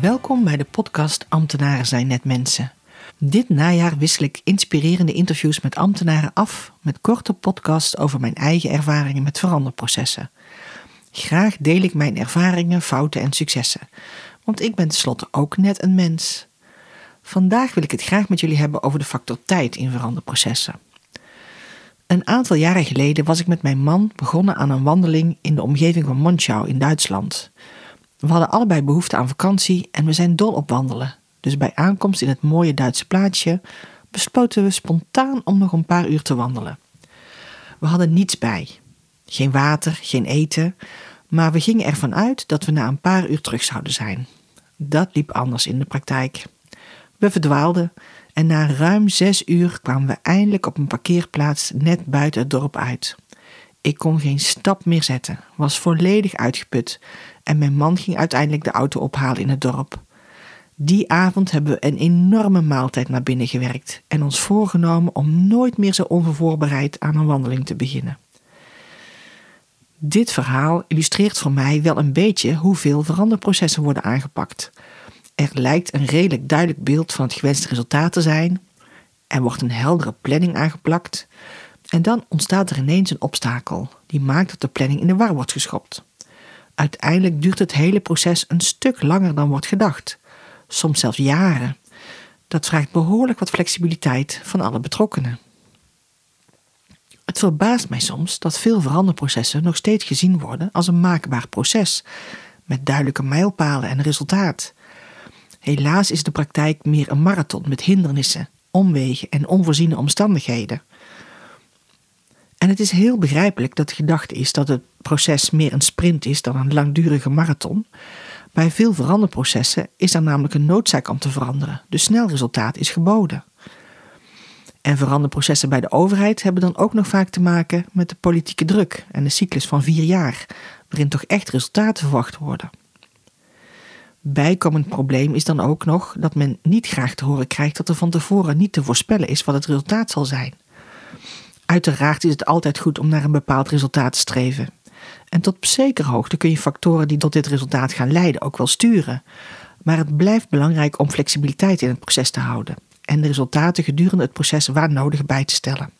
Welkom bij de podcast Ambtenaren zijn net mensen. Dit najaar wissel ik inspirerende interviews met ambtenaren af met korte podcasts over mijn eigen ervaringen met veranderprocessen. Graag deel ik mijn ervaringen, fouten en successen, want ik ben tenslotte ook net een mens. Vandaag wil ik het graag met jullie hebben over de factor tijd in veranderprocessen. Een aantal jaren geleden was ik met mijn man begonnen aan een wandeling in de omgeving van Monschau in Duitsland. We hadden allebei behoefte aan vakantie en we zijn dol op wandelen. Dus bij aankomst in het mooie Duitse plaatsje besloten we spontaan om nog een paar uur te wandelen. We hadden niets bij. Geen water, geen eten, maar we gingen ervan uit dat we na een paar uur terug zouden zijn. Dat liep anders in de praktijk. We verdwaalden en na ruim zes uur kwamen we eindelijk op een parkeerplaats net buiten het dorp uit. Ik kon geen stap meer zetten, was volledig uitgeput en mijn man ging uiteindelijk de auto ophalen in het dorp. Die avond hebben we een enorme maaltijd naar binnen gewerkt en ons voorgenomen om nooit meer zo onvoorbereid aan een wandeling te beginnen. Dit verhaal illustreert voor mij wel een beetje hoeveel veranderprocessen worden aangepakt. Er lijkt een redelijk duidelijk beeld van het gewenste resultaat te zijn. Er wordt een heldere planning aangeplakt. En dan ontstaat er ineens een obstakel die maakt dat de planning in de war wordt geschopt. Uiteindelijk duurt het hele proces een stuk langer dan wordt gedacht, soms zelfs jaren. Dat vraagt behoorlijk wat flexibiliteit van alle betrokkenen. Het verbaast mij soms dat veel veranderprocessen nog steeds gezien worden als een maakbaar proces, met duidelijke mijlpalen en resultaat. Helaas is de praktijk meer een marathon met hindernissen, omwegen en onvoorziene omstandigheden. En het is heel begrijpelijk dat de gedachte is dat het proces meer een sprint is dan een langdurige marathon. Bij veel veranderprocessen is er namelijk een noodzaak om te veranderen, dus snel resultaat is geboden. En veranderprocessen bij de overheid hebben dan ook nog vaak te maken met de politieke druk en de cyclus van vier jaar, waarin toch echt resultaten verwacht worden. Bijkomend probleem is dan ook nog dat men niet graag te horen krijgt dat er van tevoren niet te voorspellen is wat het resultaat zal zijn. Uiteraard is het altijd goed om naar een bepaald resultaat te streven. En tot op zekere hoogte kun je factoren die tot dit resultaat gaan leiden ook wel sturen. Maar het blijft belangrijk om flexibiliteit in het proces te houden en de resultaten gedurende het proces waar nodig bij te stellen.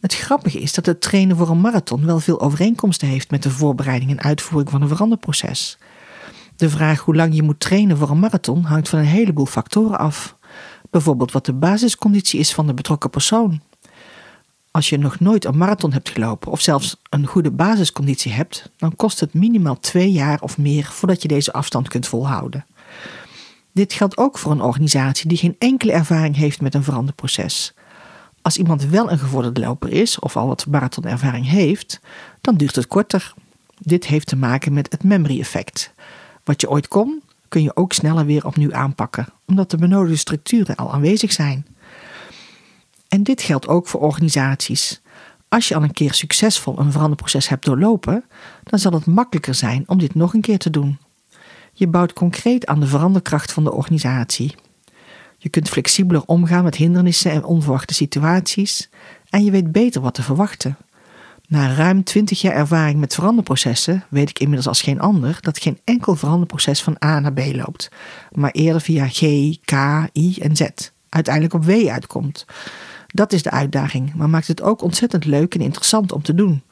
Het grappige is dat het trainen voor een marathon wel veel overeenkomsten heeft met de voorbereiding en uitvoering van een veranderproces. De vraag hoe lang je moet trainen voor een marathon hangt van een heleboel factoren af. Bijvoorbeeld wat de basisconditie is van de betrokken persoon, als je nog nooit een marathon hebt gelopen of zelfs een goede basisconditie hebt, dan kost het minimaal twee jaar of meer voordat je deze afstand kunt volhouden. Dit geldt ook voor een organisatie die geen enkele ervaring heeft met een veranderproces. Als iemand wel een gevorderde loper is of al wat marathonervaring heeft, dan duurt het korter. Dit heeft te maken met het memory effect. Wat je ooit kon, kun je ook sneller weer opnieuw aanpakken, omdat de benodigde structuren al aanwezig zijn. En dit geldt ook voor organisaties. Als je al een keer succesvol een veranderproces hebt doorlopen, dan zal het makkelijker zijn om dit nog een keer te doen. Je bouwt concreet aan de veranderkracht van de organisatie. Je kunt flexibeler omgaan met hindernissen en onverwachte situaties en je weet beter wat te verwachten. Na ruim 20 jaar ervaring met veranderprocessen weet ik inmiddels als geen ander dat geen enkel veranderproces van A naar B loopt, maar eerder via G, K, I en Z uiteindelijk op W uitkomt. Dat is de uitdaging, maar maakt het ook ontzettend leuk en interessant om te doen.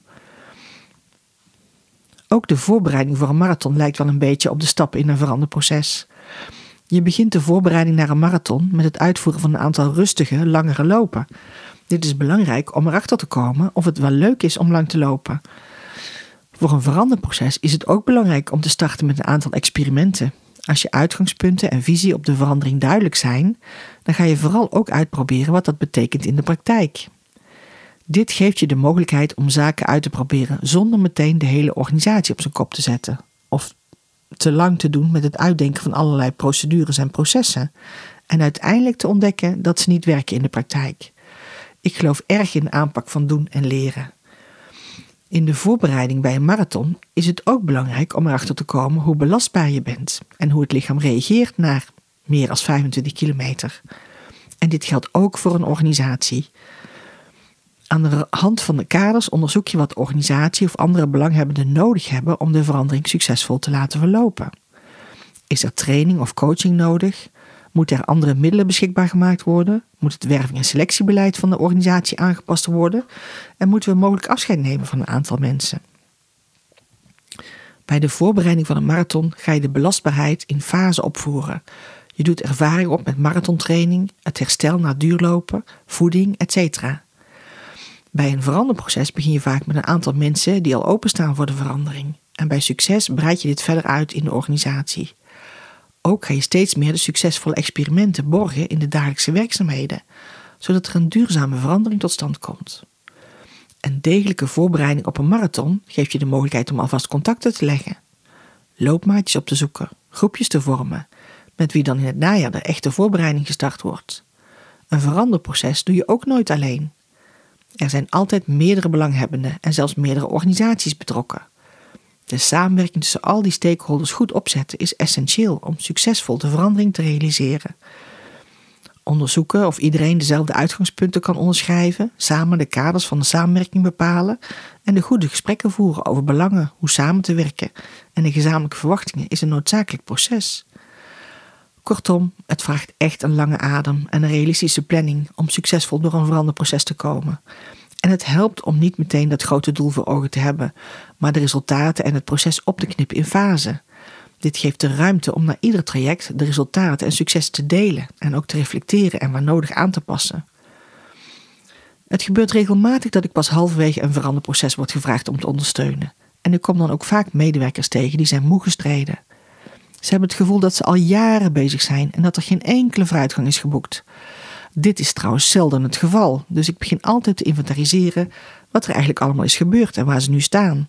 Ook de voorbereiding voor een marathon lijkt wel een beetje op de stappen in een veranderproces. Je begint de voorbereiding naar een marathon met het uitvoeren van een aantal rustige, langere lopen. Dit is belangrijk om erachter te komen of het wel leuk is om lang te lopen. Voor een veranderproces is het ook belangrijk om te starten met een aantal experimenten. Als je uitgangspunten en visie op de verandering duidelijk zijn, dan ga je vooral ook uitproberen wat dat betekent in de praktijk. Dit geeft je de mogelijkheid om zaken uit te proberen zonder meteen de hele organisatie op zijn kop te zetten. Of te lang te doen met het uitdenken van allerlei procedures en processen. En uiteindelijk te ontdekken dat ze niet werken in de praktijk. Ik geloof erg in de aanpak van doen en leren. In de voorbereiding bij een marathon is het ook belangrijk om erachter te komen hoe belastbaar je bent en hoe het lichaam reageert naar meer dan 25 kilometer. En dit geldt ook voor een organisatie. Aan de hand van de kaders onderzoek je wat organisatie of andere belanghebbenden nodig hebben om de verandering succesvol te laten verlopen. Is er training of coaching nodig? Moeten er andere middelen beschikbaar gemaakt worden? Moet het werving- en selectiebeleid van de organisatie aangepast worden? En moeten we mogelijk afscheid nemen van een aantal mensen? Bij de voorbereiding van een marathon ga je de belastbaarheid in fasen opvoeren. Je doet ervaring op met marathontraining, het herstel na duurlopen, voeding, etc. Bij een veranderproces begin je vaak met een aantal mensen die al openstaan voor de verandering. En bij succes breid je dit verder uit in de organisatie. Ook ga je steeds meer de succesvolle experimenten borgen in de dagelijkse werkzaamheden, zodat er een duurzame verandering tot stand komt. Een degelijke voorbereiding op een marathon geeft je de mogelijkheid om alvast contacten te leggen, loopmaatjes op te zoeken, groepjes te vormen, met wie dan in het najaar de echte voorbereiding gestart wordt. Een veranderproces doe je ook nooit alleen. Er zijn altijd meerdere belanghebbenden en zelfs meerdere organisaties betrokken. De samenwerking tussen al die stakeholders goed opzetten is essentieel om succesvol de verandering te realiseren. Onderzoeken of iedereen dezelfde uitgangspunten kan onderschrijven, samen de kaders van de samenwerking bepalen en de goede gesprekken voeren over belangen, hoe samen te werken en de gezamenlijke verwachtingen is een noodzakelijk proces. Kortom, het vraagt echt een lange adem en een realistische planning om succesvol door een veranderproces te komen. En het helpt om niet meteen dat grote doel voor ogen te hebben, maar de resultaten en het proces op te knippen in fasen. Dit geeft de ruimte om na ieder traject de resultaten en successen te delen en ook te reflecteren en waar nodig aan te passen. Het gebeurt regelmatig dat ik pas halverwege een veranderproces word gevraagd om te ondersteunen. En ik kom dan ook vaak medewerkers tegen die zijn moe gestreden. Ze hebben het gevoel dat ze al jaren bezig zijn en dat er geen enkele vooruitgang is geboekt. Dit is trouwens zelden het geval, dus ik begin altijd te inventariseren wat er eigenlijk allemaal is gebeurd en waar ze nu staan.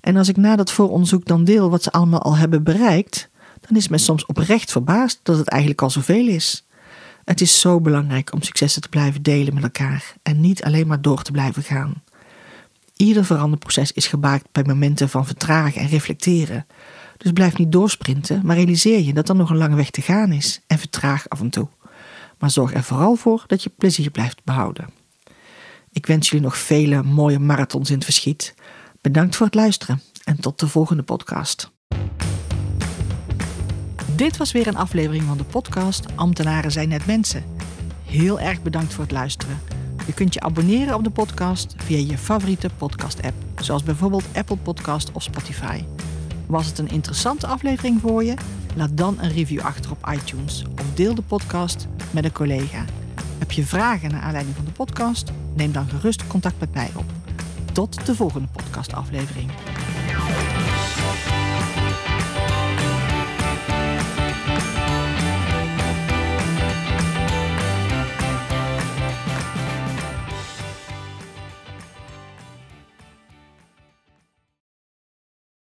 En als ik na dat vooronderzoek dan deel wat ze allemaal al hebben bereikt, dan is men soms oprecht verbaasd dat het eigenlijk al zoveel is. Het is zo belangrijk om successen te blijven delen met elkaar en niet alleen maar door te blijven gaan. Ieder veranderproces is gebaakt bij momenten van vertragen en reflecteren. Dus blijf niet doorsprinten, maar realiseer je dat er nog een lange weg te gaan is en vertraag af en toe. Maar zorg er vooral voor dat je plezier blijft behouden. Ik wens jullie nog vele mooie marathons in het verschiet. Bedankt voor het luisteren en tot de volgende podcast. Dit was weer een aflevering van de podcast Ambtenaren zijn net mensen. Heel erg bedankt voor het luisteren. Je kunt je abonneren op de podcast via je favoriete podcast-app, zoals bijvoorbeeld Apple Podcast of Spotify. Was het een interessante aflevering voor je? Laat dan een review achter op iTunes of deel de podcast met een collega. Heb je vragen naar aanleiding van de podcast? Neem dan gerust contact met mij op. Tot de volgende podcastaflevering.